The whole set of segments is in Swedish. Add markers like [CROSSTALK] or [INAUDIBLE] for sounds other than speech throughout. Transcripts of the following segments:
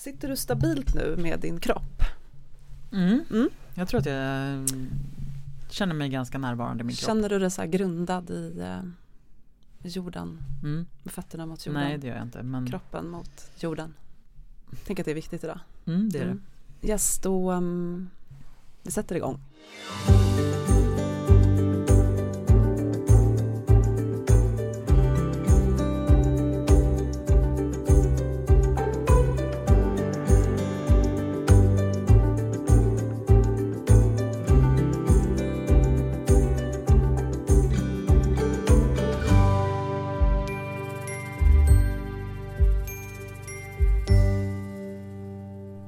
Sitter du stabilt nu med din kropp? Mm. Mm. Jag tror att jag känner mig ganska närvarande i min kropp. Känner du dig så grundad i eh, jorden? Mm. Med fötterna mot jorden? Nej det gör jag inte. Men Kroppen mot jorden? Tänk att det är viktigt idag. mm, det är det. Mm. Yes, då um, vi sätter igång.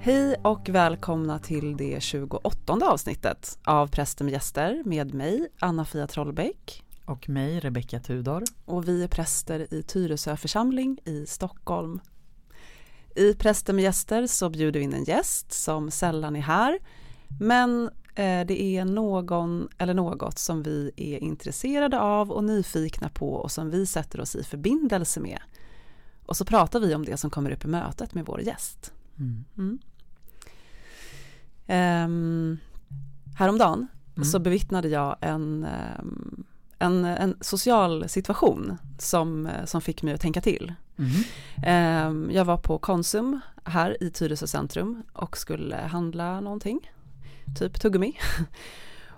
Hej och välkomna till det 28 avsnittet av Präster med gäster med mig, Anna-Fia Trollbäck. Och mig, Rebecka Tudor. Och vi är präster i Tyresö församling i Stockholm. I Präster med gäster så bjuder vi in en gäst som sällan är här. Men eh, det är någon eller något som vi är intresserade av och nyfikna på och som vi sätter oss i förbindelse med. Och så pratar vi om det som kommer upp i mötet med vår gäst. Mm. Mm. Um, häromdagen Mm. så bevittnade jag en, ehm, en, en social situation som, eh, som fick mig att tänka till. Mm. Ehm, jag var på Konsum här i Tyresö centrum och skulle handla någonting, typ tuggummi. [LAUGHS]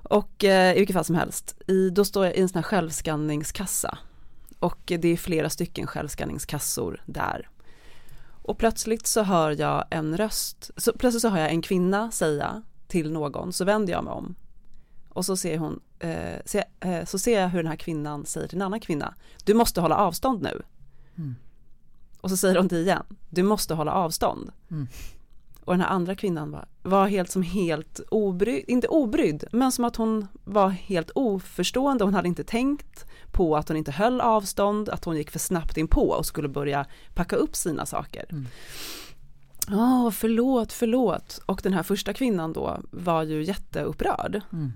Och eh, i vilket fall som helst, i, då står jag i en sån här självskanningskassa och det är flera stycken självskanningskassor där. Och plötsligt så hör jag en röst, så plötsligt så hör jag en kvinna säga till någon, så vänder jag mig om och så ser hon, eh, ser, eh, så ser jag hur den här kvinnan säger till en annan kvinna, du måste hålla avstånd nu. Mm. Och så säger hon det igen, du måste hålla avstånd. Mm. Och den här andra kvinnan var, var helt som helt obrydd, inte obrydd, men som att hon var helt oförstående, hon hade inte tänkt på att hon inte höll avstånd, att hon gick för snabbt in på och skulle börja packa upp sina saker. Mm. Ja, förlåt, förlåt. Och den här första kvinnan då var ju jätteupprörd. Mm.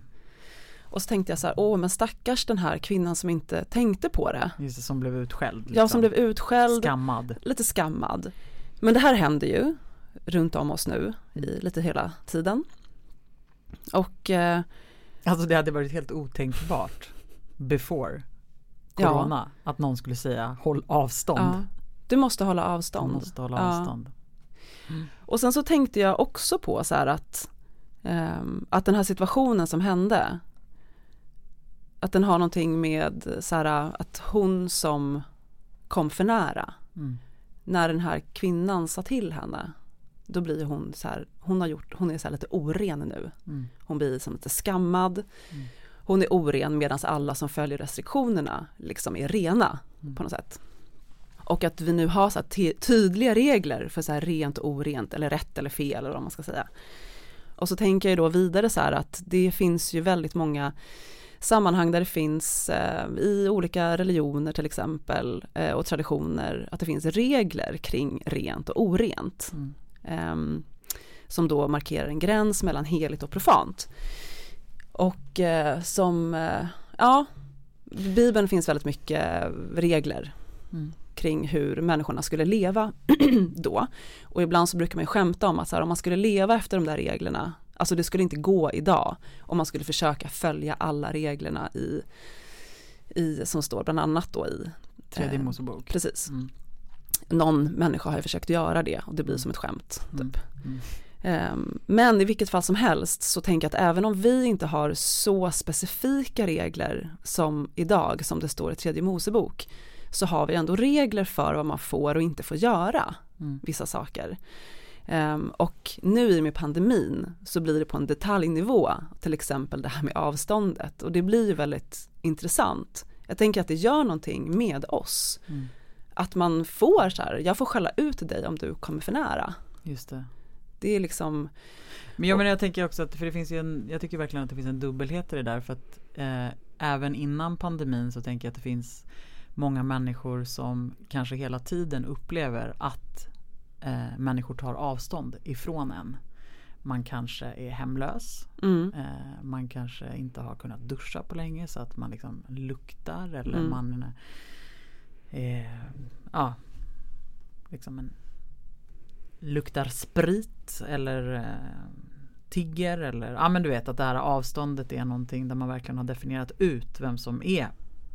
Och så tänkte jag så här, åh men stackars den här kvinnan som inte tänkte på det. Just det, som blev utskälld. liksom. Jag som blev utskälld, Skammad. lite skammad. Men det här händer ju runt om oss nu i lite hela tiden. Och eh, Alltså det hade varit helt otänkbart before Ja. corona att någon skulle säga håll avstånd. ja, du måste hålla Du avstånd. måste hålla Ja. avstånd. Och sen så tänkte jag också på så här att, ehm, att den här situationen som hände, att den har någonting med så här att hon som kom för nära, Mm. när den här kvinnan sa till henne, då blir hon så här, hon har gjort, hon är så här lite oren nu. Mm. Hon blir som lite skammad. Hon är oren medan alla som följer restriktionerna liksom är rena på något sätt. Och att vi nu har så tydliga regler för så här rent och orent eller rätt eller fel eller vad man ska säga. Och så tänker jag då vidare så här att det finns ju väldigt många sammanhang där det finns eh, i olika religioner till exempel eh, och traditioner att det finns regler kring rent och orent. Mm. Ehm, som då markerar en gräns mellan heligt och profant. Och eh, som, eh, ja, Bibeln finns väldigt mycket regler Mm. kring hur människorna skulle leva [CLEARS THROAT] då. Och ibland så brukar man skämta om att så här, om man skulle leva efter de där reglerna, alltså det skulle inte gå idag om man skulle försöka följa alla reglerna i, i som står bland annat då i Tredje eh, Mosebok. Precis. Mm. Någon människa har ju försökt göra det och det blir Mm. som ett skämt. Mm. Typ. Mm. Ehm, Men i vilket fall som helst så tänker jag att även om vi inte har så specifika regler som idag, som det står i tredje Mosebok, så har vi ändå regler för vad man får och inte får göra Mm. vissa saker. Ehm, och nu i och med pandemin så blir det på en detaljnivå, till exempel det här med avståndet och det blir väldigt intressant. Jag tänker att det gör någonting med oss. Mm. Att man får så här, jag får skälla ut dig om du kommer för nära. Just det. Det är liksom, Men jag, menar, jag tänker också att, för det finns ju en, jag tycker verkligen att det finns en dubbelhet i det där för att eh, även innan pandemin så tänker jag att det finns många människor som kanske hela tiden upplever att eh, människor tar avstånd ifrån en. Man kanske är hemlös. mm, Eh, man kanske inte har kunnat duscha på länge så att man liksom luktar eller Mm. man eh, ja, liksom en luktar sprit eller eh, tigger eller ja men du vet att det här avståndet är någonting där man verkligen har definierat ut vem som är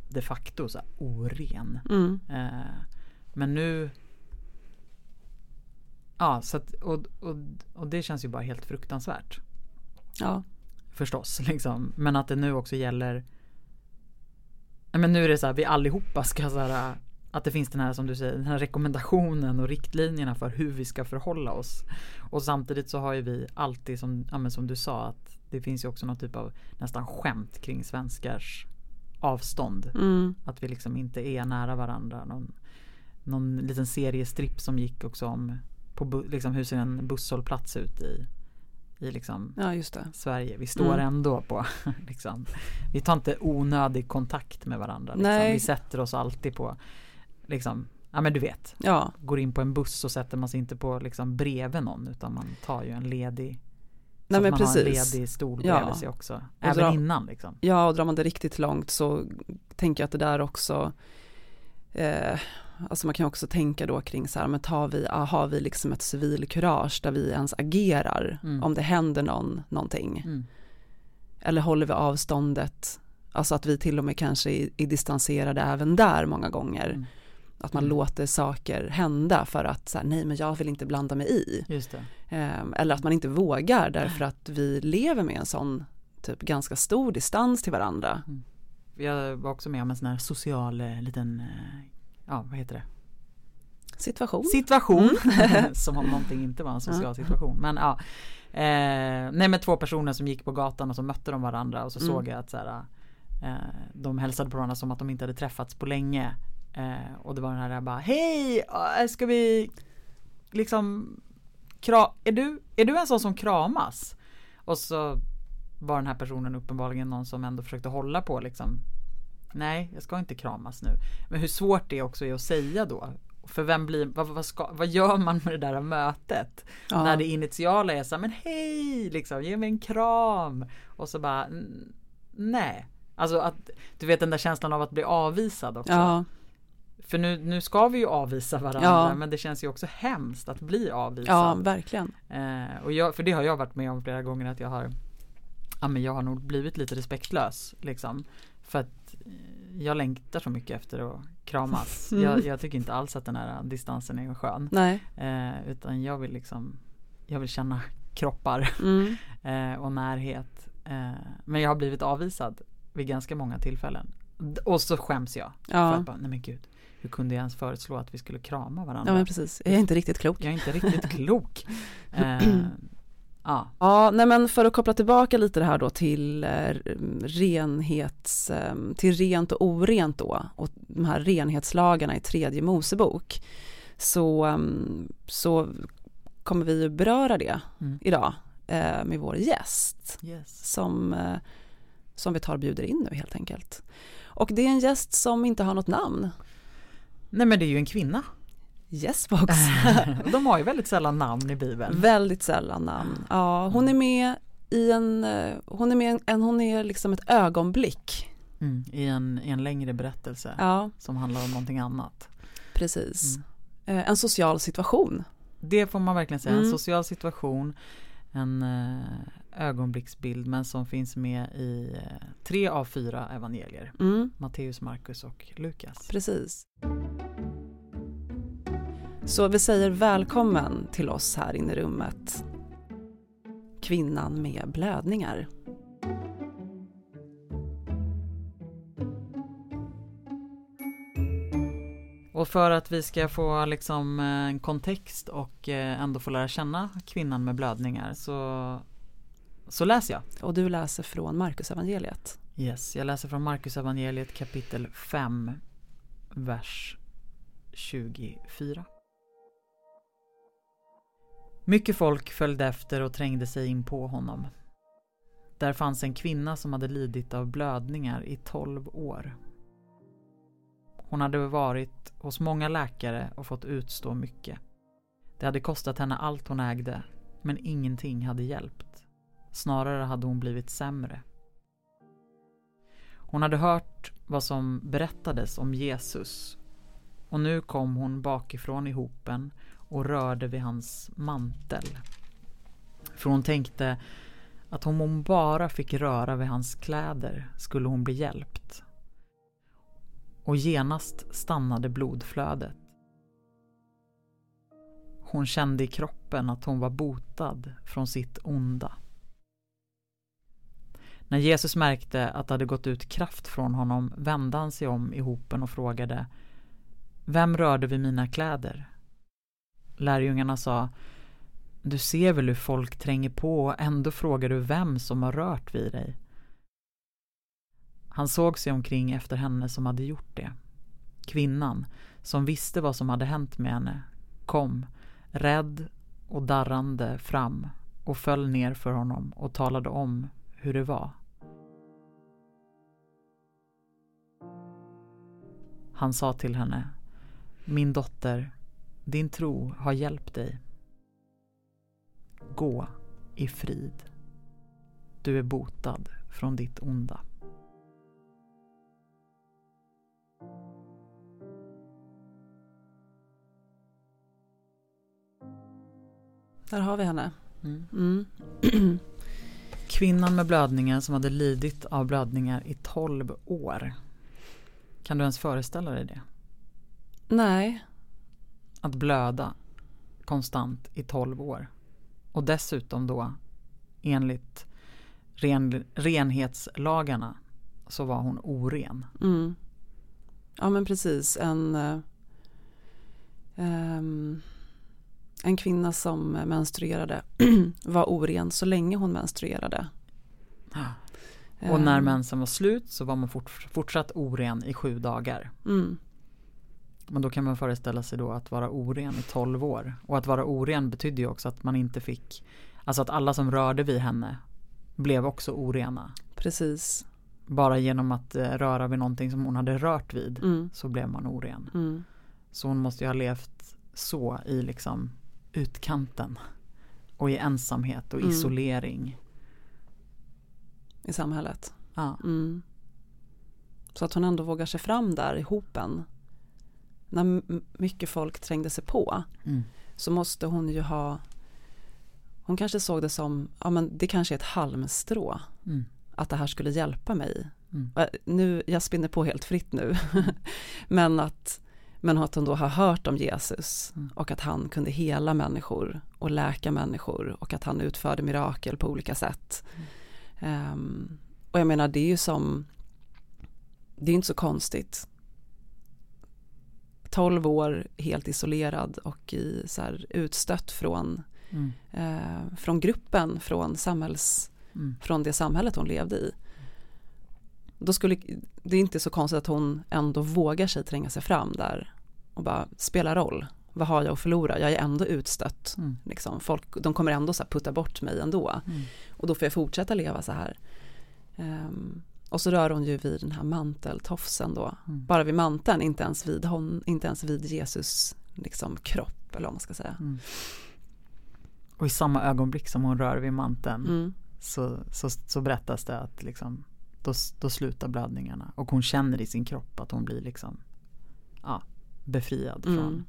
de facto så här, oren. Mm. Eh, men nu Ja, så att, och, och, och det känns ju bara helt fruktansvärt. Ja. Förstås, [LAUGHS] liksom. Men att det nu också gäller Men nu är det så här, vi allihopa ska så här att det finns den här som du säger, den här rekommendationen och riktlinjerna för hur vi ska förhålla oss. Och samtidigt så har ju vi alltid som, ja, som du sa att det finns ju också någon typ av nästan skämt kring svenskars avstånd. Mm. Att vi liksom inte är nära varandra. Någon, någon liten seriestripp som gick också om på liksom hur ser en busshållplats ut i, i liksom ja. Sverige. Vi står Mm. ändå på [LAUGHS] liksom, Vi tar inte onödig kontakt med varandra. Liksom. Vi sätter oss alltid på liksom, ja men du vet. Ja, Går in på en buss så sätter man sig inte på liksom bredvid någon utan man tar ju en ledig så Nej, att men man precis. har en ledig stol Ja. bredvid sig också. Även dra- innan liksom. ja, och drar man det riktigt långt så tänker jag att det där också eh, Alltså man kan också tänka då kring så här, men tar vi, ah, har vi liksom ett civilkurage där vi ens agerar Mm. om det händer någon, någonting? Mm. Eller håller vi avståndet? Alltså att vi till och med kanske är, är distanserade även där många gånger. Mm. Att man Mm. låter saker hända för att så här, nej men jag vill inte blanda mig i. Ehm, eller att man inte vågar därför att vi lever med en sån typ ganska stor distans till varandra. Jag var också med om en sån här social eh, liten, eh, ja vad heter det? Situation. Situation. [LAUGHS] som om någonting inte var en social situation. Men ja. Eh, nej men två personer som gick på gatan och så mötte de varandra och så Mm. såg jag att så här, eh, de hälsade på varandra som att de inte hade träffats på länge. Eh, och det var den här bara Hej! eh, Ska vi liksom är, du, är du en sån som kramas? Och så var den här personen uppenbarligen någon som ändå försökte hålla på liksom Nej, jag ska inte kramas nu. Men hur svårt det också är att säga då. För vem blir, vad, vad, ska, vad gör man med det där mötet? Ja. När det initiala är så här, men hej, liksom, ge mig en kram. Och så bara, "N- nej. Alltså att, du vet den där känslan av att bli avvisad också. Ja, För nu, nu ska vi ju avvisa varandra, Ja. men det känns ju också hemskt att bli ja, avvisad. verkligen. Eh, och jag, för det har jag varit med om flera gånger att jag har Ja men jag har nog blivit lite respektlös liksom. För att eh, jag längtar så mycket efter att kramas. [LAUGHS] Mm. Jag, jag tycker inte alls att den här distansen är skön. Nej. Eh, utan jag vill liksom Jag vill känna kroppar [LAUGHS] Mm. eh, och närhet. Eh, men jag har blivit avvisad vid ganska många tillfällen. Och så skäms jag. För Ja. att bara, nej men gud. Hur kunde jag ens föreslå att vi skulle krama varandra? ja, men precis. Jag är inte riktigt klok. Jag är inte riktigt klok. [LAUGHS] Eh, ja. Ja, nej men för att koppla tillbaka lite det här då till eh, renhets, eh, till rent och orent då och de här renhetslagarna i tredje Mosebok så, eh, så kommer vi beröra det Mm. idag eh, med vår gäst Yes. som, eh, som vi tar och bjuder in nu helt enkelt. Och det är en gäst som inte har något namn. Nej men det är ju en kvinna. Yesbox. [LAUGHS] De har ju väldigt sällan namn i Bibeln. Väldigt sällan namn. Ja, hon är med i en, eh, hon är med en, hon är liksom ett ögonblick. Mm, I, en, I en längre berättelse Ja, som handlar om någonting annat. precis. Mm. Eh, En social situation. Det får man verkligen säga. En Mm. social situation, en eh, ögonblicksbild men som finns med i eh, tre av fyra evangelier. Mm, Matteus, Markus och Lukas. precis. Så vi säger välkommen till oss här inne i rummet. Kvinnan med blödningar. Och för att vi ska få liksom eh, en kontext och eh, ändå få lära känna kvinnan med blödningar så, så läser jag. Och du läser från Markus evangeliet. Yes, jag läser från Markus evangeliet kapitel 5, vers 24. Mycket folk följde efter och trängde sig in på honom. Där fanns en kvinna som hade lidit av blödningar i 12 år. Hon hade varit hos många läkare och fått utstå mycket. Det hade kostat henne allt hon ägde, men ingenting hade hjälpt. Snarare hade hon blivit sämre. Hon hade hört vad som berättades om Jesus och nu kom hon bakifrån i hopen och rörde vid hans mantel. För hon tänkte att om hon bara fick röra vid hans kläder skulle hon bli hjälpt. Och genast stannade blodflödet. Hon kände i kroppen att hon var botad från sitt onda. När Jesus märkte att det hade gått ut kraft från honom vände han sig om i hopen och frågade Vem rörde vid mina kläder? Lärjungarna sa Du ser väl hur folk tränger på och ändå frågar du vem som har rört vid dig? Han såg sig omkring efter henne som hade gjort det. Kvinnan, som visste vad som hade hänt med henne, kom, rädd och darrande fram och föll ner för honom och talade om hur det var. Han sa till henne Min dotter, din tro har hjälpt dig. Gå i frid. Du är botad från ditt onda. Där har vi henne. Mm. Mm. [CLEARS THROAT] Kvinnan med blödningen som hade lidit av blödningar i 12 år. Kan du ens föreställa dig det? Nej, Att blöda konstant i 12 år. Och dessutom då enligt ren, renhetslagarna så var hon oren. mm. ja men precis en ehm, en kvinna som menstruerade [CLEARS THROAT] var oren så länge hon menstruerade. Och när Ehm, mensen var slut så var man fort, fortsatt oren i sju dagar. Mm, Men då kan man föreställa sig då att vara oren i 12 år. Och att vara oren betydde ju också att man inte fick, alltså att alla som rörde vid henne blev också orena. precis. Bara genom att eh, röra vid någonting som hon hade rört vid Mm, så blev man oren. mm, Så hon måste ju ha levt så i liksom utkanten. Och i ensamhet och Mm. isolering. I samhället. Ja. Mm. Så att hon ändå vågar sig fram där i hopen. När mycket folk trängde sig på Mm. så måste hon ju ha hon kanske såg det som, ja men det kanske är ett halmstrå Mm. att det här skulle hjälpa mig. Mm. Eh, Nu, jag spinner på helt fritt nu. [LAUGHS] men, att, men att hon då har hört om Jesus Mm. och att han kunde hela människor och läka människor och att han utförde mirakel på olika sätt. Ehm, och jag menar det är ju som, det är inte så konstigt. 12 år helt isolerad och i, så här, utstött från, Mm. eh, från gruppen, från, samhälls, Mm. från det samhället hon levde i. Då skulle, det är inte så konstigt att hon ändå vågar sig tränga sig fram där och bara spela roll. Vad har jag att förlora? Jag är ändå utstött. Mm. Liksom. Folk, de kommer ändå så putta bort mig ändå. Mm. Och då får jag fortsätta leva så här. Ehm, och så rör hon ju vid den här manteltofsen då. Mm. Bara vid manteln, inte ens vid, hon, inte ens vid Jesus liksom, kropp eller vad man ska säga. Mm. Och i samma ögonblick som hon rör vid manteln Mm. så, så, så berättas det att liksom, då, då slutar blödningarna. Och hon känner i sin kropp att hon blir liksom, ja, befriad från.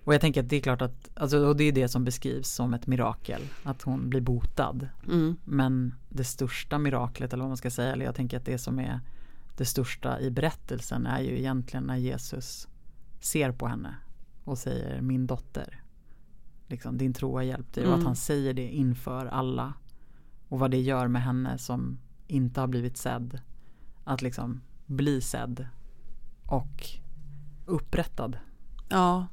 Mm. Och jag tänker att det är klart att, alltså, och det är det som beskrivs som ett mirakel. Att hon blir botad. Mm. Men det största miraklet, eller vad man ska säga, eller jag tänker att det som är det största i berättelsen är ju egentligen när Jesus ser på henne och säger min dotter. Liksom, din tro har hjälpt dig och Mm. att han säger det inför alla. Och vad det gör med henne som inte har blivit sedd. Att liksom bli sedd och upprättad. Ja,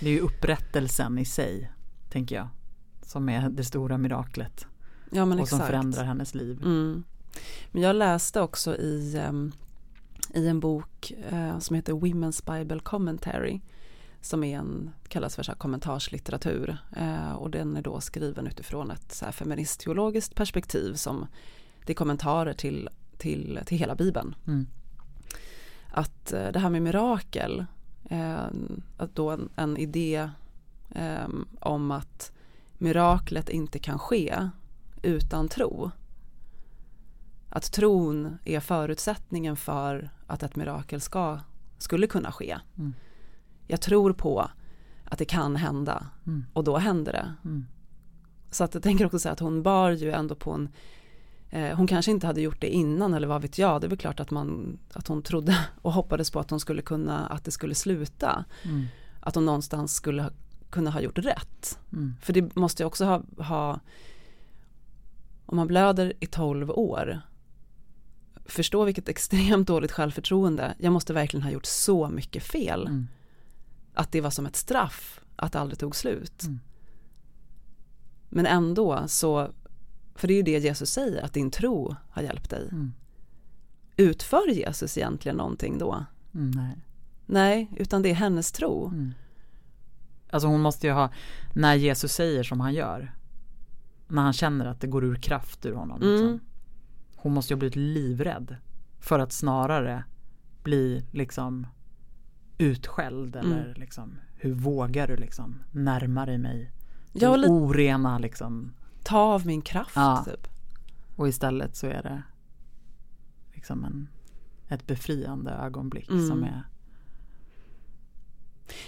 Det är ju upprättelsen i sig, tänker jag. Som är det stora miraklet. ja och som exakt. förändrar hennes liv. Mm. Men jag läste också i, ehm, i en bok eh, som heter Women's Bible Commentary som är en, kallas för så kommentarslitteratur eh, och den är då skriven utifrån ett så här feministteologiskt perspektiv som det är kommentarer till, till, till hela bibeln. Mm. Att eh, det här med mirakel, eh, att då en, en idé eh, om att miraklet inte kan ske utan tro. Att tron är förutsättningen för att ett mirakel ska, skulle kunna ske. Mm. Jag tror på att det kan hända Mm. och då händer det. Mm. Så att jag tänker också säga att hon bar ju ändå på en hon kanske inte hade gjort det innan eller vad vet jag. Det är väl klart att, man, att hon trodde [LAUGHS] och hoppades på att hon skulle kunna, att det skulle sluta. Mm. Att hon någonstans skulle kunna ha gjort rätt. Mm. För det måste ju också ha, ha om man blöder i 12 år förstå vilket extremt dåligt självförtroende. Jag måste verkligen ha gjort så mycket fel. Mm. Att det var som ett straff att det aldrig tog slut. Mm. Men ändå så, för det är ju det Jesus säger, att din tro har hjälpt dig. Mm. Utför Jesus egentligen någonting då? Mm. Nej. Nej, utan det är hennes tro. Mm. Alltså hon måste ju ha, när Jesus säger som han gör, när han känner att det går ur kraft ur honom. Mm. Liksom. Hon måste ju ha blivit livrädd för att snarare bli liksom utskälld eller Mm. liksom hur vågar du liksom närma dig mig? Lite, orena liksom. Ta av min kraft Ja. typ. Och istället så är det liksom en, ett befriande ögonblick Mm. som är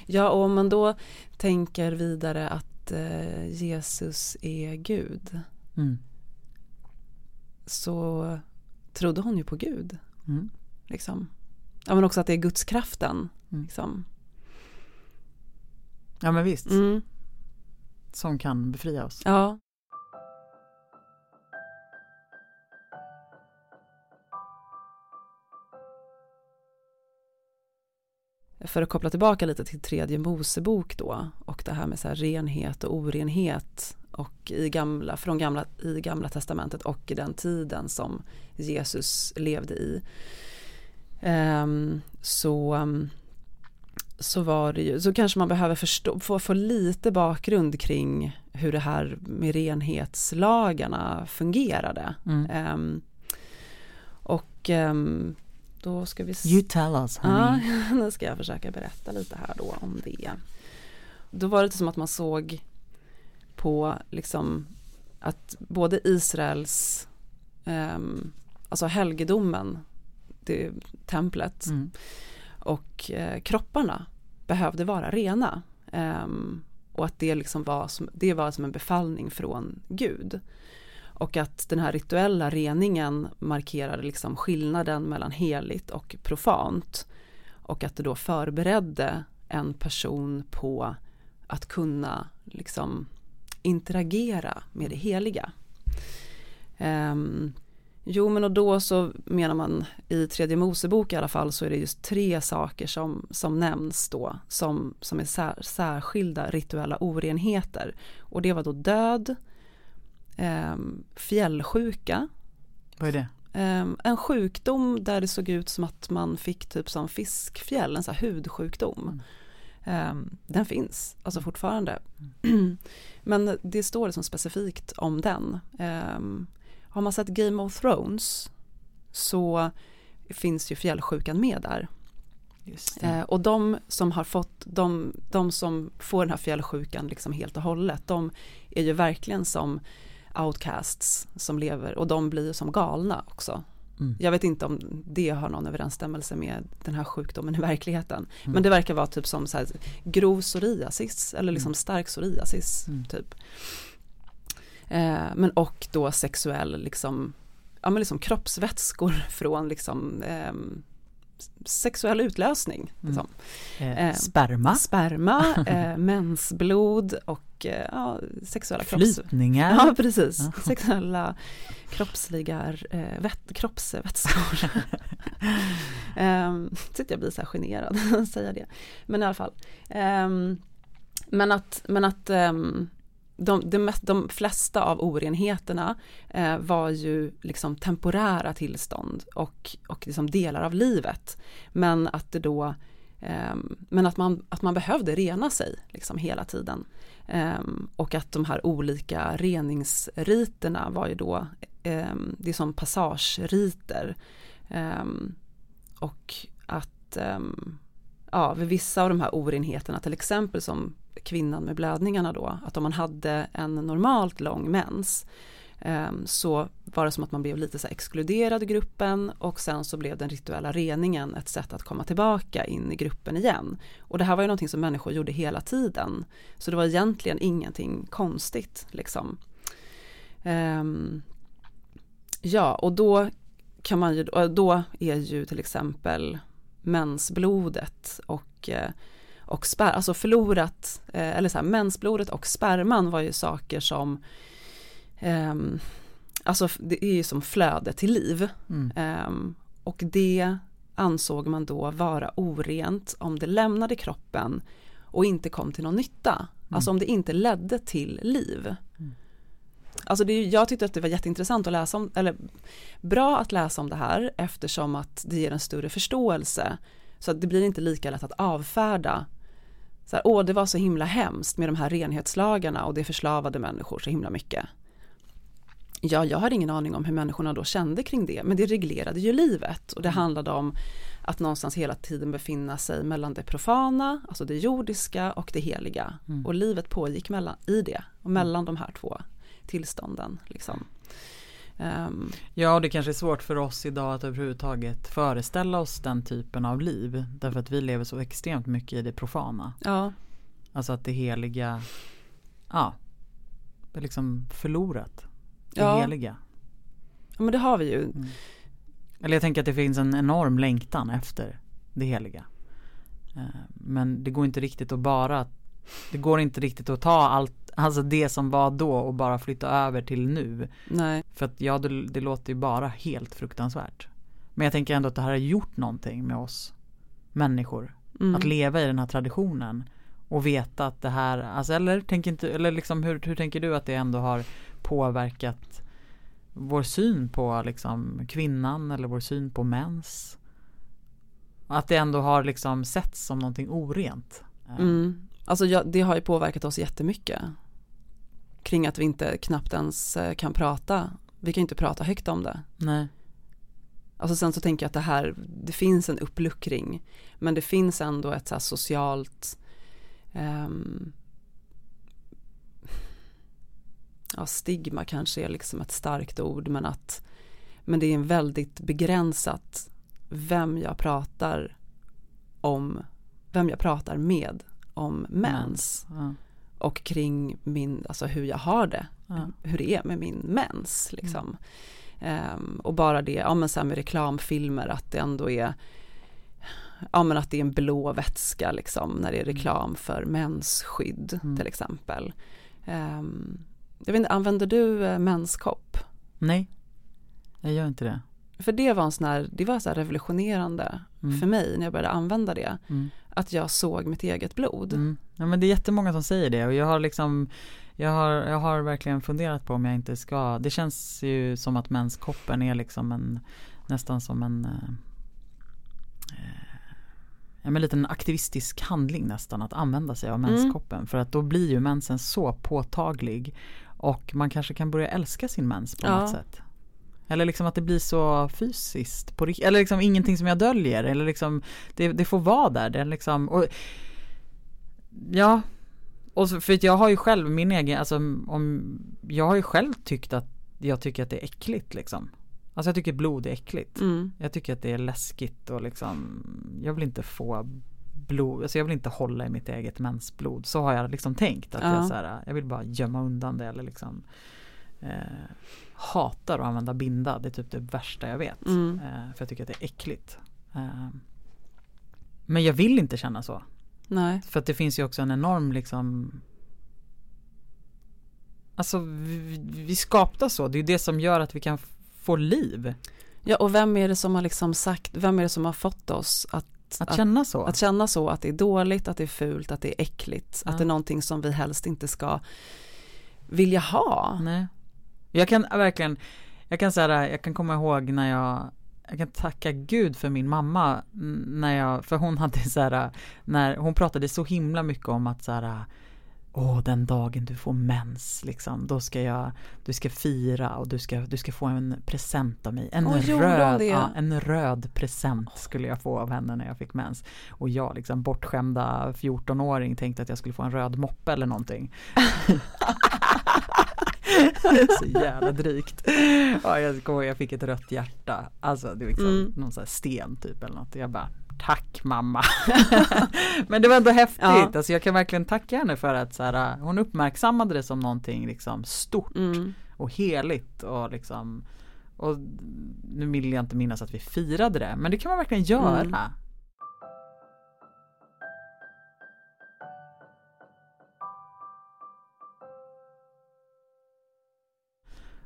Ja, och om man då tänker vidare att eh, Jesus är Gud mm. så trodde hon ju på Gud. Mm. Liksom. Ja, men också att det är Guds kraften. Mm. Liksom. Ja men visst, Mm. som kan befria oss. Ja. För att koppla tillbaka lite till tredje Mosebok då och det här med så här renhet och orenhet och i gamla, från gamla, i gamla testamentet och i den tiden som Jesus levde i. Ehm, så, så var det ju, så kanske man behöver förstå, få, få lite bakgrund kring hur det här med renhetslagarna fungerade. Mm. Ehm, och ehm, då ska vi. You tell us Ja, [LAUGHS] honey. nu ska jag försöka berätta lite här då om det. Då var det som att man såg på liksom att både Israels, um, alltså helgedomen, det, templet Mm. och eh, kropparna behövde vara rena. Ehm, och att det liksom var som, det var som en befallning från Gud. Och att den här rituella reningen markerade liksom skillnaden mellan heligt och profant. Och att det då förberedde en person på att kunna liksom interagera med det heliga. Um, jo men och då så menar man i tredje Mosebok i alla fall så är det just tre saker som, som nämns då som, som är sär, särskilda rituella orenheter. Och det var då död, fjällsjuka, Vad är det? ehm, en sjukdom där det såg ut som att man fick typ som fiskfjäll, en sån här hudsjukdom. Mm. Ehm, den finns alltså fortfarande. [CLEARS THROAT] Men det står liksom specifikt om den. Ehm, har man sett Game of Thrones så finns ju fjällsjukan med där. Och de som har fått, de, de som får den här fjällsjukan liksom helt och hållet, de är ju verkligen som outcasts som lever och de blir som galna också. Mm. Jag vet inte om det har någon överensstämmelse med den här sjukdomen i verkligheten. Mm. Men det verkar vara typ som så här grov psoriasis eller liksom Mm. stark psoriasis Mm. typ. Eh, men och då sexuell liksom, ja men liksom kroppsvätskor [LAUGHS] från liksom ehm, sexuell utlösning. Mm. Liksom. Eh, eh, sperma, Sperma, [LAUGHS] eh, mensblod och eh, ja, sexuella kropps... flytningar. Ja precis, Ja. sexuella kroppsliga eh, vett, kroppsvätskor. [LAUGHS] sitter jag blir så här generad [LAUGHS] att säga det. Men i alla fall. Ehm, men att, men att ehm, de, de, mest, de flesta av orenheterna eh, var ju liksom temporära tillstånd och, och liksom delar av livet. Men att det då eh, men att man, att man behövde rena sig liksom hela tiden. Eh, och att de här olika reningsriterna var ju då, ehm, det är som passageriter. Ehm, och att ehm, ja, vid vissa av de här orenheterna, till exempel som kvinnan med blödningarna då, att om man hade en normalt lång mens ehm, så var det som att man blev lite så exkluderad i gruppen och sen så blev den rituella reningen ett sätt att komma tillbaka in i gruppen igen. Och det här var ju någonting som människor gjorde hela tiden. Så det var egentligen ingenting konstigt liksom. Ehm, ja, och då kan man ju, då är ju till exempel mensblodet och eh, och sper, alltså förlorat, eh, eller så här, mensblodet och sperman var ju saker som Um, alltså det är ju som flöde till liv. Mm. Um, och det ansåg man då vara orent om det lämnade kroppen och inte kom till någon nytta. Mm. Alltså om det inte ledde till liv. Mm. Alltså det, jag tyckte att det var jätteintressant att läsa om, eller bra att läsa om det här eftersom att det ger en större förståelse. Så att det blir inte lika lätt att avfärda så här, åh det var så himla hemskt med de här renhetslagarna och det förslavade människor så himla mycket. Ja, jag har ingen aning om hur människorna då kände kring det, men det reglerade ju livet och det mm. handlade om att någonstans hela tiden befinna sig mellan det profana, alltså det jordiska och det heliga. Mm. Och livet pågick mellan, i det och mellan de här två tillstånden. Liksom. Um, ja, det kanske är svårt för oss idag att överhuvudtaget föreställa oss den typen av liv. Därför att vi lever så extremt mycket i det profana. Ja. Alltså att det heliga, ja, är liksom förlorat det ja. heliga. Ja men det har vi ju. Mm. Eller jag tänker att det finns en enorm längtan efter det heliga. Eh, men det går inte riktigt att bara Det går inte riktigt att ta allt Alltså det som var då och bara flytta över till nu. Nej. För att ja det, det låter ju bara helt fruktansvärt. Men jag tänker ändå att det här har gjort någonting med oss människor. Mm. Att leva i den här traditionen. Och veta att det här, alltså eller tänker inte, eller liksom hur, hur tänker du att det ändå har påverkat vår syn på liksom kvinnan eller vår syn på mens. Att det ändå har liksom setts som någonting orent. Mm. Alltså ja, det har ju påverkat oss jättemycket. Kring att vi inte knappt ens eh, kan prata. Vi kan inte prata högt om det. Nej. Alltså sen så tänker jag att det här, det finns en uppluckring. Men det finns ändå ett så socialt um, ja, stigma kanske är liksom ett starkt ord men att men det är en väldigt begränsat vem jag pratar om, vem jag pratar med om mens. Ja. Och kring min, alltså hur jag har det, ja. hur det är med min mens liksom. Mm. Um, och bara det, ja men sen med reklamfilmer att det ändå är Ja men att det är en blå vätska liksom när det är mm. reklam för mensskydd mm. till exempel. Um, jag vet inte, använder du eh, menskopp? Nej, jag gör inte det. För det var en sån här, det var så revolutionerande mm. för mig när jag började använda det. Mm. Att jag såg mitt eget blod. Mm. Ja men det är jättemånga som säger det och jag har liksom jag har, jag har verkligen funderat på om jag inte ska, det känns ju som att menskoppen är liksom en nästan som en eh, ja, men liten aktivistisk handling nästan att använda sig av mm. menskoppen. För att då blir ju mensen så påtaglig och man kanske kan börja älska sin mens på ja. något sätt. Eller liksom att det blir så fysiskt. På, eller liksom ingenting som jag döljer. Eller liksom, det, det får vara där. Det liksom, och, ja, och så, för jag har ju själv min egen, alltså om, jag har ju själv tyckt att jag tycker att det är äckligt liksom. Alltså jag tycker blod är äckligt. Mm. Jag tycker att det är läskigt och liksom, jag vill inte få blod, alltså jag vill inte hålla i mitt eget mensblod. Så har jag liksom tänkt. Att ja. jag, så här, jag vill bara gömma undan det eller liksom eh, Hatar att använda binda, det är typ det värsta jag vet. Mm. Eh, för jag tycker att det är äckligt. Eh, men jag vill inte känna så. Nej. För att det finns ju också en enorm liksom Alltså vi, vi skaptas så, det är det som gör att vi kan få liv. Ja och vem är det som har liksom sagt, vem är det som har fått oss att att, känna så? Att känna så, att det är dåligt, att det är fult, att det är äckligt, ja. att det är någonting som vi helst inte ska vilja ha. Nej. Jag kan verkligen, jag kan säga jag kan komma ihåg när jag jag kan tacka gud för min mamma när jag, för hon hade så här, när hon pratade så himla mycket om att så här, Åh, den dagen du får mens, liksom, då ska jag, du ska fira och du ska, du ska få en present av mig. En, oh, röd, ja, en röd present skulle jag få av henne när jag fick mens. Och jag, liksom bortskämda 14-åring, tänkte att jag skulle få en röd moppe eller någonting. [LAUGHS] [LAUGHS] så jävla drygt. Ja, jag kommer jag fick ett rött hjärta. Alltså det var liksom mm. någon sån sten typ eller något. Jag bara Tack mamma. [LAUGHS] Men det var ändå häftigt. Ja. Alltså jag kan verkligen tacka henne för att så här, hon uppmärksammade det som någonting liksom stort mm. och heligt och liksom och nu vill jag inte minnas att vi firade det men det kan man verkligen göra. Mm.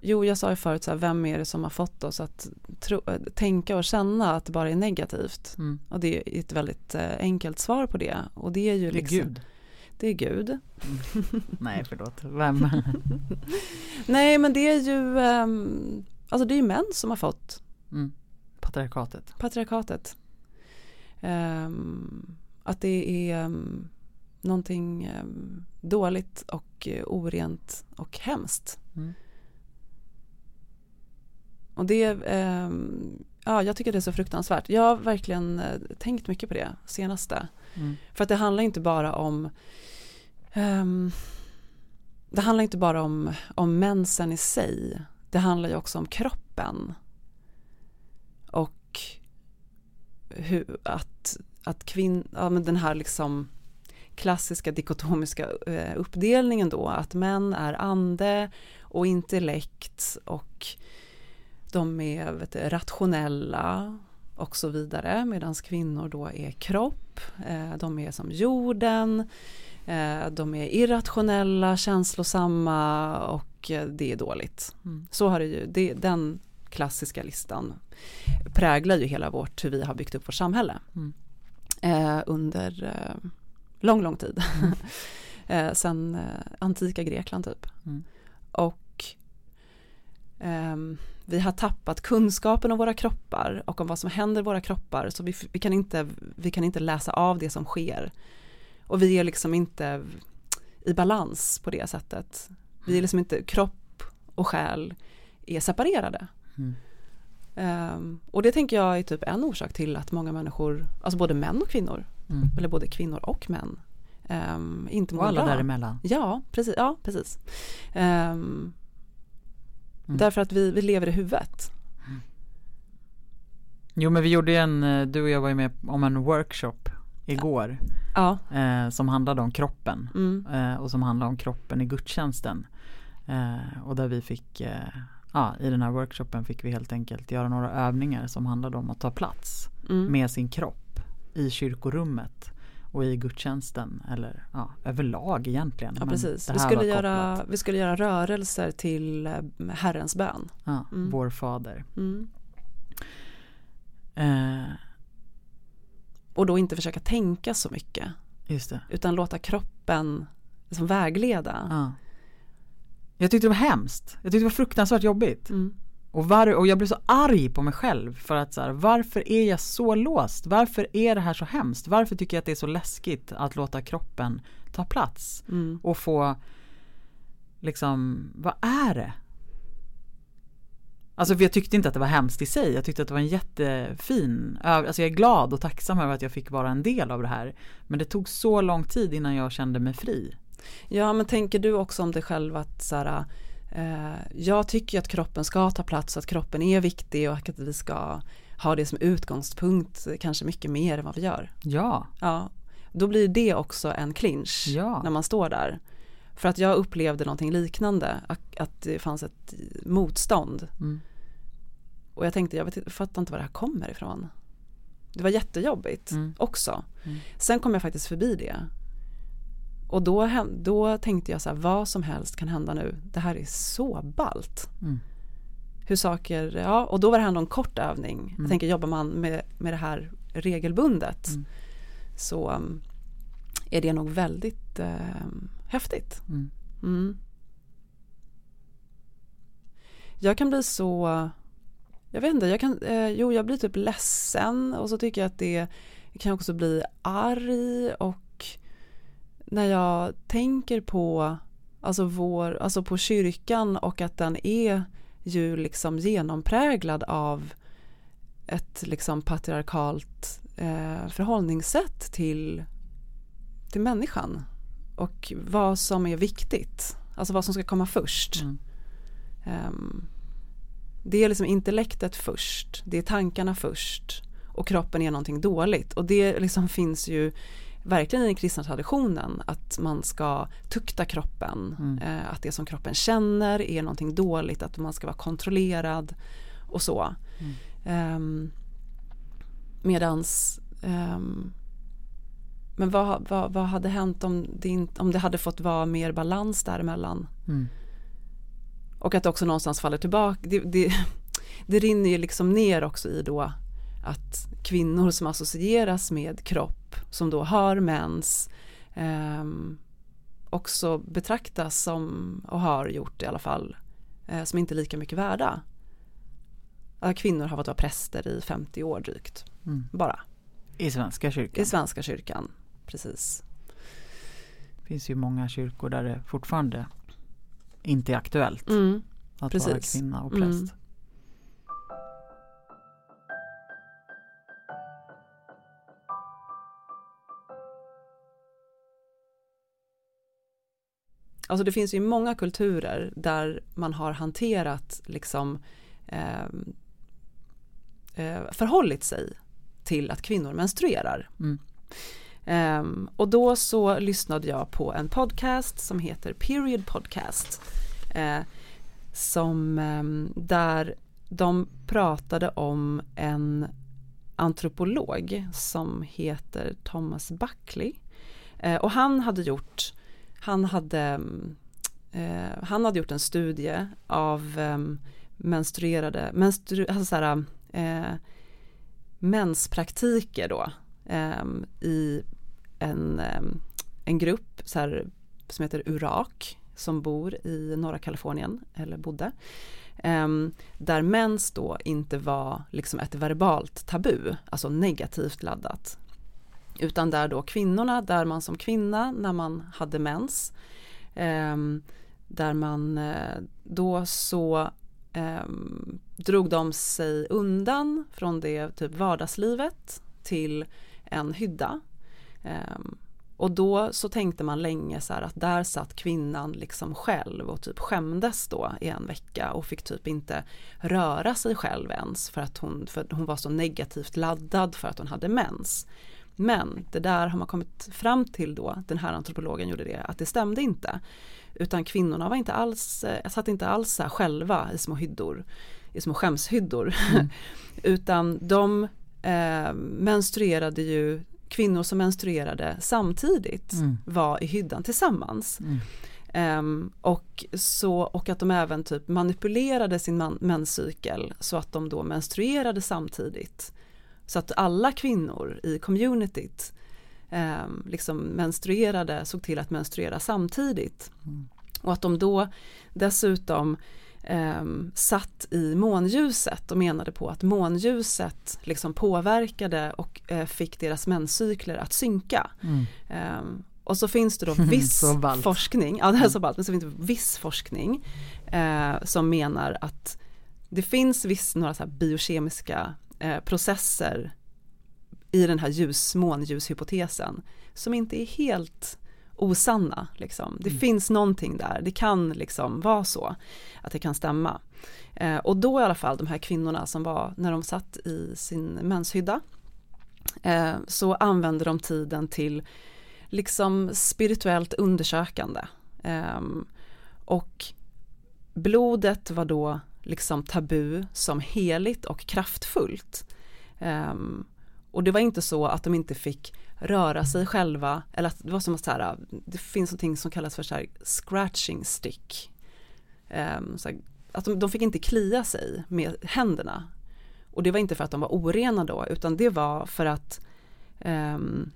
Jo, jag sa ju förut, så här, vem är det som har fått oss att tro, tänka och känna att det bara är negativt? Mm. Och det är ett väldigt eh, enkelt svar på det. Och det är ju det är liksom, Gud. Det är Gud. Mm. [LAUGHS] Nej, förlåt. Vem? [LAUGHS] Nej, men det är ju, um, alltså det är ju män som har fått mm. Patriarkatet. Patriarkatet. Um, att det är um, någonting um, dåligt och uh, orent och hemskt. Mm. Och det, eh, ja jag tycker det är så fruktansvärt. Jag har verkligen eh, tänkt mycket på det senaste. Mm. För att det handlar inte bara om um, Det handlar inte bara om, om mensen i sig. Det handlar ju också om kroppen. Och hur, att, att kvinn, ja, men den här liksom klassiska dikotomiska eh, uppdelningen då, att män är ande och intellekt och de är vet, rationella och så vidare medan kvinnor då är kropp, eh, de är som jorden, eh, de är irrationella, känslosamma och eh, det är dåligt. Mm. Så har det ju, det, den klassiska listan präglar ju hela vårt, hur vi har byggt upp vårt samhälle mm. under lång, lång tid. Mm. [LAUGHS] sen antika Grekland typ. Mm. Och um, vi har tappat kunskapen om våra kroppar och om vad som händer i våra kroppar så vi, vi, kan inte, vi kan inte läsa av det som sker. Och vi är liksom inte i balans på det sättet. Vi är liksom inte, kropp och själ är separerade. Mm. Um, och det tänker jag är typ en orsak till att många människor, alltså både män och kvinnor, mm. eller både kvinnor och män, um, inte mår bra. Och alla däremellan. Ja, precis. Ja, precis. Um, Mm. Därför att vi, vi lever i huvudet. Mm. Jo men vi gjorde en, eh, du och jag var ju med om en workshop igår. Ja. Eh, som handlade om kroppen. Mm. Eh, och som handlade om kroppen i gudstjänsten. Eh, och där vi fick, eh, ja i den här workshopen fick vi helt enkelt göra några övningar som handlade om att ta plats mm. med sin kropp i kyrkorummet och i gudstjänsten eller ja, överlag egentligen. Ja, precis. Vi skulle, göra, vi skulle göra rörelser till eh, Herrens bön. Ja, mm. Vår fader. Mm. Eh. Och då inte försöka tänka så mycket. Utan låta kroppen liksom vägleda. Ja. Jag tyckte det var hemskt. Jag tyckte det var fruktansvärt jobbigt. Mm. Och, var, och jag blev så arg på mig själv för att så här, varför är jag så låst? Varför är det här så hemskt? Varför tycker jag att det är så läskigt att låta kroppen ta plats? Mm. Och få liksom, vad är det? Alltså för jag tyckte inte att det var hemskt i sig. Jag tyckte att det var en jättefin, alltså jag är glad och tacksam över att jag fick vara en del av det här. Men det tog så lång tid innan jag kände mig fri. Ja men tänker du också om dig själv att så här, jag tycker att kroppen ska ta plats, att kroppen är viktig och att vi ska ha det som utgångspunkt kanske mycket mer än vad vi gör. Ja. ja då blir det också en clinch ja. när man står där. För att jag upplevde någonting liknande, att, det fanns ett motstånd. Mm. Och jag tänkte, jag vet, fattar inte var det här kommer ifrån. Det var jättejobbigt mm. också. Mm. Sen kom jag faktiskt förbi det. Och då, då tänkte jag så här, vad som helst kan hända nu. Det här är så ballt. Mm. Hur saker, ja, och då var det här en kort övning. Mm. Jag tänker, jobbar man med, med det här regelbundet mm. så um, är det nog väldigt uh, häftigt. Mm. Mm. Jag kan bli så, jag vet inte, jag kan, eh, jo jag blir typ ledsen och så tycker jag att det kan också bli arg och när jag tänker på, alltså vår, alltså på kyrkan och att den är ju liksom genompräglad av ett liksom patriarkalt eh, förhållningssätt till, till människan och vad som är viktigt, alltså vad som ska komma först. Mm. um, det är liksom intellektet först, det är tankarna först och kroppen är någonting dåligt och det liksom finns ju verkligen i den kristna traditionen att man ska tukta kroppen, mm. eh, att det som kroppen känner är någonting dåligt, att man ska vara kontrollerad och så. Mm. Um, medans um, men vad, vad, vad, hade hänt om det, inte, om det hade fått vara mer balans däremellan? Mm. Och att det också någonstans faller tillbaka. Det, det, [LAUGHS] det rinner ju liksom ner också i då att kvinnor som associeras med kropp som då har mens eh, också betraktas som, och har gjort i alla fall, eh, som inte lika mycket värda. Att kvinnor har fått vara präster i 50 år drygt, mm. bara. I Svenska kyrkan? I Svenska kyrkan, precis. Det finns ju många kyrkor där det fortfarande inte är aktuellt mm. att precis. vara kvinna och präst. Mm. Alltså det finns ju många kulturer där man har hanterat liksom eh, eh, förhållit sig till att kvinnor menstruerar. Mm. Um, och då så lyssnade jag på en podcast som heter Period Podcast. Uh, som, um, där de pratade om en antropolog som heter Thomas Buckley. Uh, och han hade gjort han hade, mm, eh, han hade gjort en studie av eh, menstruerade, menstru, alltså såhär, eh, menspraktiker då eh, i en, eh, en grupp så här, som heter Urak som bor i norra Kalifornien eller bodde. Ehm, där mens då inte var liksom ett verbalt tabu, alltså negativt laddat. Utan där då kvinnorna, där man som kvinna när man hade mens, eh, där man eh, då så eh, drog de sig undan från det typ vardagslivet till en hydda. Ehm, och då så tänkte man länge så här att där satt kvinnan liksom själv och typ skämdes då i en vecka och fick typ inte röra sig själv ens för att hon, för hon var så negativt laddad för att hon hade mens. Men det där har man kommit fram till då, den här antropologen gjorde det, att det stämde inte. Utan kvinnorna var inte alls, eh, satt inte alls så själva i små hyddor, i små skämshyddor. Mm. [LAUGHS] Utan de eh, menstruerade ju, kvinnor som menstruerade samtidigt mm. var i hyddan tillsammans. Mm. Um, och, så, och att de även typ manipulerade sin man, menscykel så att de då menstruerade samtidigt. Så att alla kvinnor i communityt eh, liksom menstruerade, såg till att menstruera samtidigt. Mm. Och att de då dessutom eh, satt i månljuset och menade på att månljuset liksom påverkade och eh, fick deras menscykler att synka. Mm. Eh, och så finns det då [LAUGHS] viss forskning, ja det är så ballt, men så finns det viss forskning eh, som menar att det finns viss, några så biokemiska eh, processer i den här ljus, månljushypotesen som inte är helt osanna. Liksom. Det mm. finns någonting där, det kan liksom vara så att det kan stämma. Eh, och då i alla fall de här kvinnorna som var när de satt i sin menshydda eh, så använde de tiden till liksom spirituellt undersökande. Eh, och blodet var då liksom tabu som heligt och kraftfullt. Um, och det var inte så att de inte fick röra sig själva, eller att det var som att så här, det finns någonting som kallas för så här scratching stick. Um, här, att de, de, fick inte klia sig med händerna. Och det var inte för att de var orena då, utan det var för att um,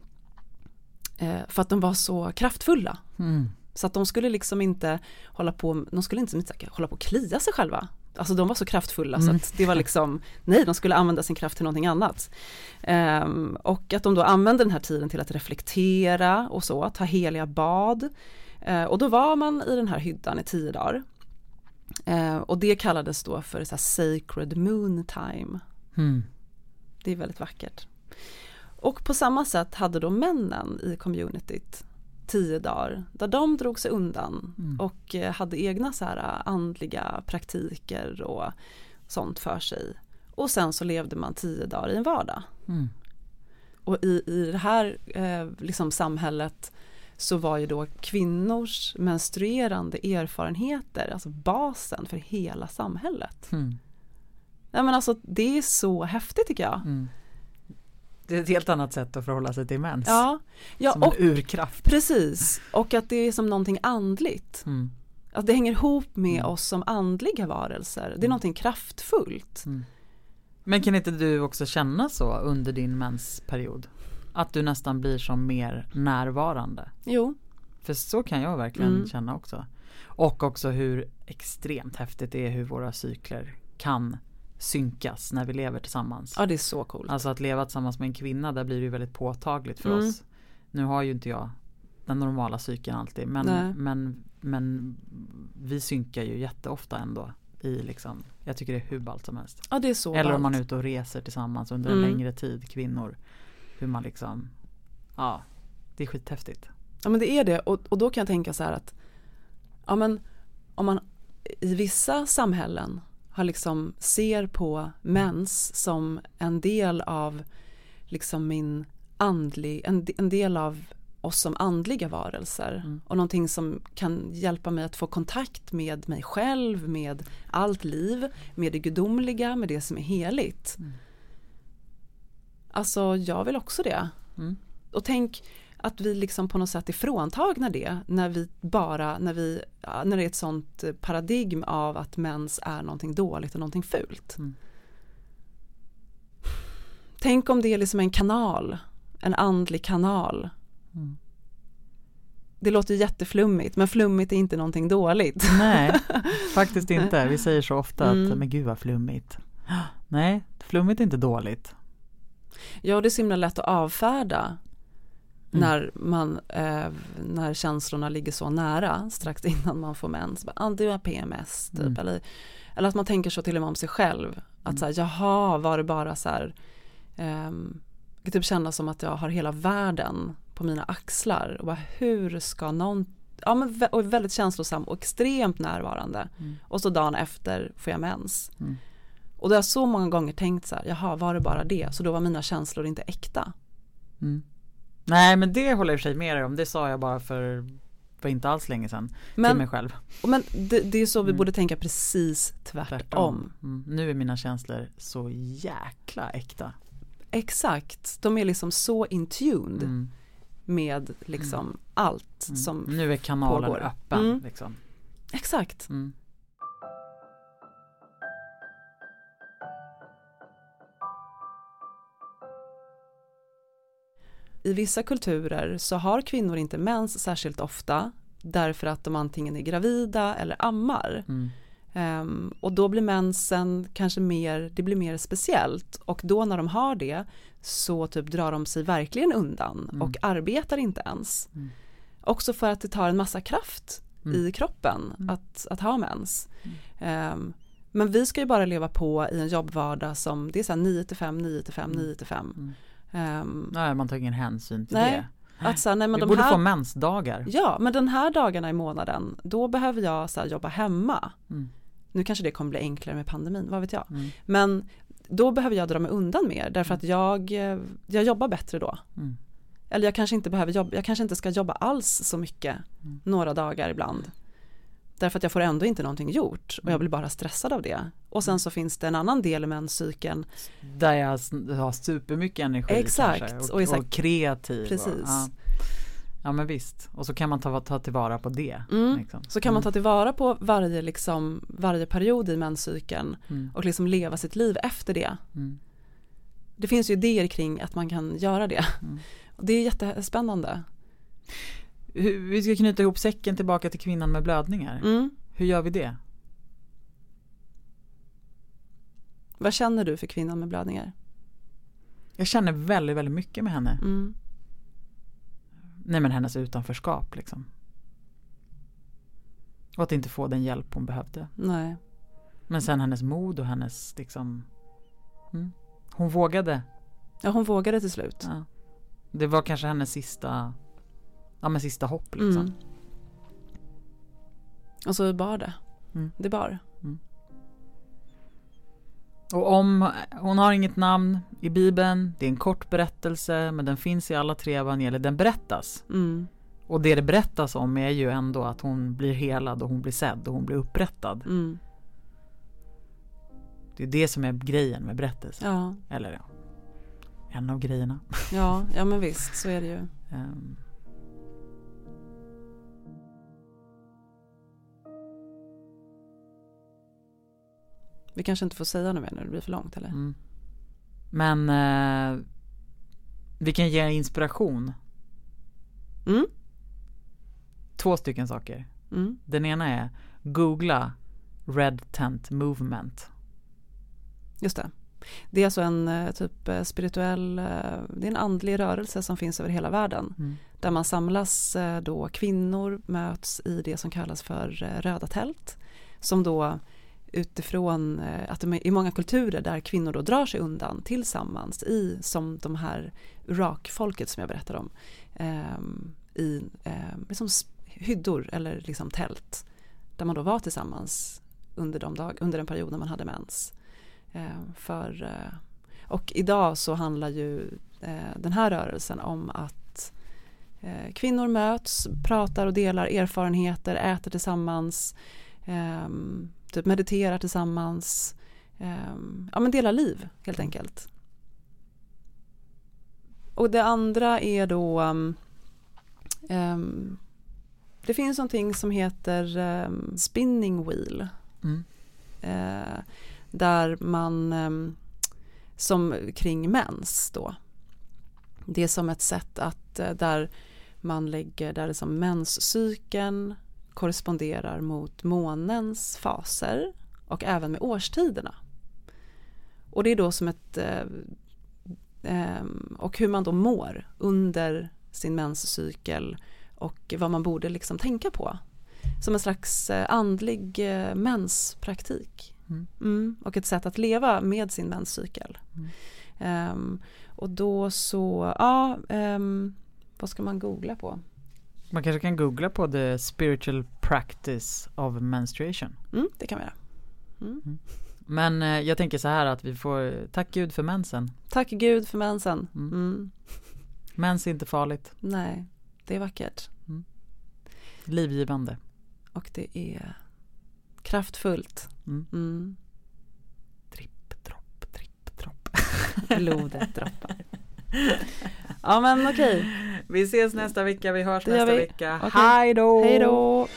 för att de var så kraftfulla. Mm. Så att de skulle liksom inte hålla på, de skulle inte hålla på och klia sig själva. Alltså de var så kraftfulla mm. så att det var liksom, nej de skulle använda sin kraft till någonting annat. Um, och att de då använde den här tiden till att reflektera och så, ta heliga bad. Uh, och då var man i den här hyddan i tio dagar. Uh, och det kallades då för så sacred moon time. Mm. Det är väldigt vackert. Och på samma sätt hade då männen i communityt tio dagar där de drog sig undan Mm. och eh, hade egna så här eh, andliga praktiker och sånt för sig. Och sen så levde man tio dagar i en vardag. Mm. Och i, i det här eh, liksom samhället så var ju då kvinnors menstruerande erfarenheter, alltså basen för hela samhället. Mm. Nej men alltså det är så häftigt tycker jag. Mm. Det är ett helt annat sätt att förhålla sig till mens. Ja, ja som och en urkraft. precis. Och att det är som någonting andligt. Mm. Att det hänger ihop med Mm. oss som andliga varelser. Det är någonting kraftfullt. Mm. Men kan inte du också känna så under din mensperiod? Att du nästan blir som mer närvarande? Jo, För så kan jag verkligen Mm. känna också. Och också hur extremt häftigt det är hur våra cykler kan synkas när vi lever tillsammans. ja det är så coolt. Alltså att leva tillsammans med en kvinna, där blir det ju väldigt påtagligt för Mm. oss. Nu har ju inte jag den normala cykeln alltid, Nej. men, men, men vi synkar ju jätteofta ändå. I liksom, jag tycker det är hur ballt som helst. Ja det är så Eller om man är ute och reser tillsammans under en Mm. längre tid, kvinnor. Hur man liksom, ja, det är skithäftigt. Ja men det är det och, och då kan jag tänka så här att ja men om man i vissa samhällen har liksom ser på mens som en del av liksom min andlig, en, en del av oss som andliga varelser Mm. och någonting som kan hjälpa mig att få kontakt med mig själv, med allt liv, med det gudomliga, med det som är heligt. Mm. Alltså jag vill också det. Mm. Och tänk att vi liksom på något sätt är fråntagna det när vi bara, när vi, när det är ett sånt eh, paradigm av att mens är någonting dåligt och någonting fult. Mm. Tänk om det är liksom en kanal, en andlig kanal. Mm. Det låter jätteflummigt, men flummigt är inte någonting dåligt. Nej, [LAUGHS] faktiskt inte. Vi säger så ofta Mm. att, men gud vad flummigt. [GASPS] Nej, flummigt är inte dåligt. Ja, det är så himla lätt att avfärda Mm. när, man, eh, när känslorna ligger så nära strax innan man får mens. Bara, Ah, du har PMS typ. Mm. Eller, eller att man tänker så till och med om sig själv. Att så här, jaha, var det bara så här, det typ kännas som att jag har hela världen på mina axlar. Och bara, hur ska någon, ja men och väldigt känslosam och extremt närvarande. Mm. Och så dagen efter får jag mens. Mm. Och då har jag så många gånger tänkt så här, jaha, var det bara det? Så då var mina känslor inte äkta. Mm. Nej, men det håller jag i och för sig med dig om. Det sa jag bara för, för inte alls länge sedan till mig Men, själv. men det, det är så vi Mm. borde tänka precis tvärtom. Tvärtom. Mm. Nu är mina känslor så jäkla äkta. Exakt, de är liksom så in tuned Mm. med liksom allt Mm. som, Nu är kanalen pågår. öppen. Mm. Liksom. exakt. Mm. I vissa kulturer så har kvinnor inte mens särskilt ofta därför att de antingen är gravida eller ammar. Mm. Ehm, och då blir mensen kanske mer, det blir mer speciellt och då när de har det så typ drar de sig verkligen undan Mm. och arbetar inte ens. Mm. Också för att det tar en massa kraft Mm. i kroppen Mm. att, att ha mens. Ehm, men vi ska ju bara leva på i en jobbvardag som det är så här 9 till 5, 9 till 5, Mm. 9 till 5. Mm. Ehm, Nej, man tar ingen hänsyn till Nej, det. att så här, nej men Vi de borde här, få mensdagar. Ja, men den här dagarna i månaden, då behöver jag så här, jobba hemma. Mm. Nu kanske det kommer bli enklare med pandemin, vad vet jag. Mm. Men då behöver jag dra mig undan mer därför att jag, eh, jag jobbar bättre då. Mm. Eller jag kanske inte behöver jobba, jag kanske inte ska jobba alls så mycket Mm. några dagar ibland. Därför att jag får ändå inte någonting gjort och jag blir bara stressad av det. Och sen så finns det en annan del i menscykeln. Där jag har supermycket energi Exakt, kanske, och, och och, är så här- kreativ. Precis. Och, ja. ja men visst, och så kan man ta, ta tillvara på det. Mm. Liksom. Så kan man ta tillvara på varje, liksom, varje period i menscykeln Mm. och liksom leva sitt liv efter det. Mm. Det finns ju idéer kring att man kan göra det. Mm. Och det är jättespännande. Vi ska knyta ihop säcken tillbaka till kvinnan med blödningar. Mm. Hur gör vi det? Vad känner du för kvinnan med blödningar? Jag känner väldigt, väldigt mycket med henne. Mm. Nej men hennes utanförskap liksom. Och att inte få den hjälp hon behövde. Nej. Men sen hennes mod och hennes liksom mm. Hon vågade. Ja, hon vågade till slut. Ja. Det var kanske hennes sista ja men sista hopp liksom. Mm. Och så bar det. Mm. Det bar. Och om, hon har inget namn i bibeln, det är en kort berättelse men den finns i alla tre evangelier, den berättas. Mm. Och det det berättas om är ju ändå att hon blir helad och hon blir sedd och hon blir upprättad. Mm. Det är det som är grejen med berättelsen. Ja. Eller ja, en av grejerna. ja, ja men visst så är det ju. [LAUGHS] Ehm, Vi kanske inte får säga något mer när det blir för långt eller? mm. Men eh, vi kan ge inspiration. Mm. Två stycken saker. Mm. Den ena är googla Red Tent Movement. Just det. Det är alltså en eh, typ eh, spirituell, eh, det är en andlig rörelse som finns över hela världen. Mm. Där man samlas då, kvinnor möts i det som kallas för röda tält. Som då utifrån eh, att de är i många kulturer där kvinnor då drar sig undan tillsammans i som de här Irakfolket som jag berättade om. Ehm, I ehm, liksom hyddor eller liksom tält. Där man då var tillsammans under, de dag, under den perioden man hade mens. Ehm, för, eh, och idag så handlar ju eh, den här rörelsen om att kvinnor möts, pratar och delar erfarenheter, äter tillsammans, typ mediterar tillsammans, ehm, ja men delar liv helt enkelt. Och det andra är då um, det finns någonting som heter ehm, spinning wheel Mm. eh, där man ehm, som kring mens då. Det är som ett sätt att eh, där man lägger där det som menscykeln korresponderar mot månens faser och även med årstiderna. Och det är då som ett eh, ehm, och hur man då mår under sin menscykel och vad man borde liksom tänka på. Som en slags eh, andlig eh, menspraktik. Mm. Mm, och ett sätt att leva med sin menscykel. Mm. Ehm, och då så, ja, ehm, vad ska man googla på? Man kanske kan googla på the spiritual practice of menstruation. Mm, det kan vi göra. Mm. Men eh, jag tänker så här att vi får, tack gud för mensen. Tack Gud för mensen. Mm. Mm. Mens är inte farligt, Nej, det är vackert. livgivande. Och det är kraftfullt. Mm. Mm. Tripp, dropp, tripp, dropp. Blodet droppar. [LAUGHS] Ja men okej, Vi ses nästa vecka, vi hörs Det nästa vi. vecka. Okej. Hej då! hej då!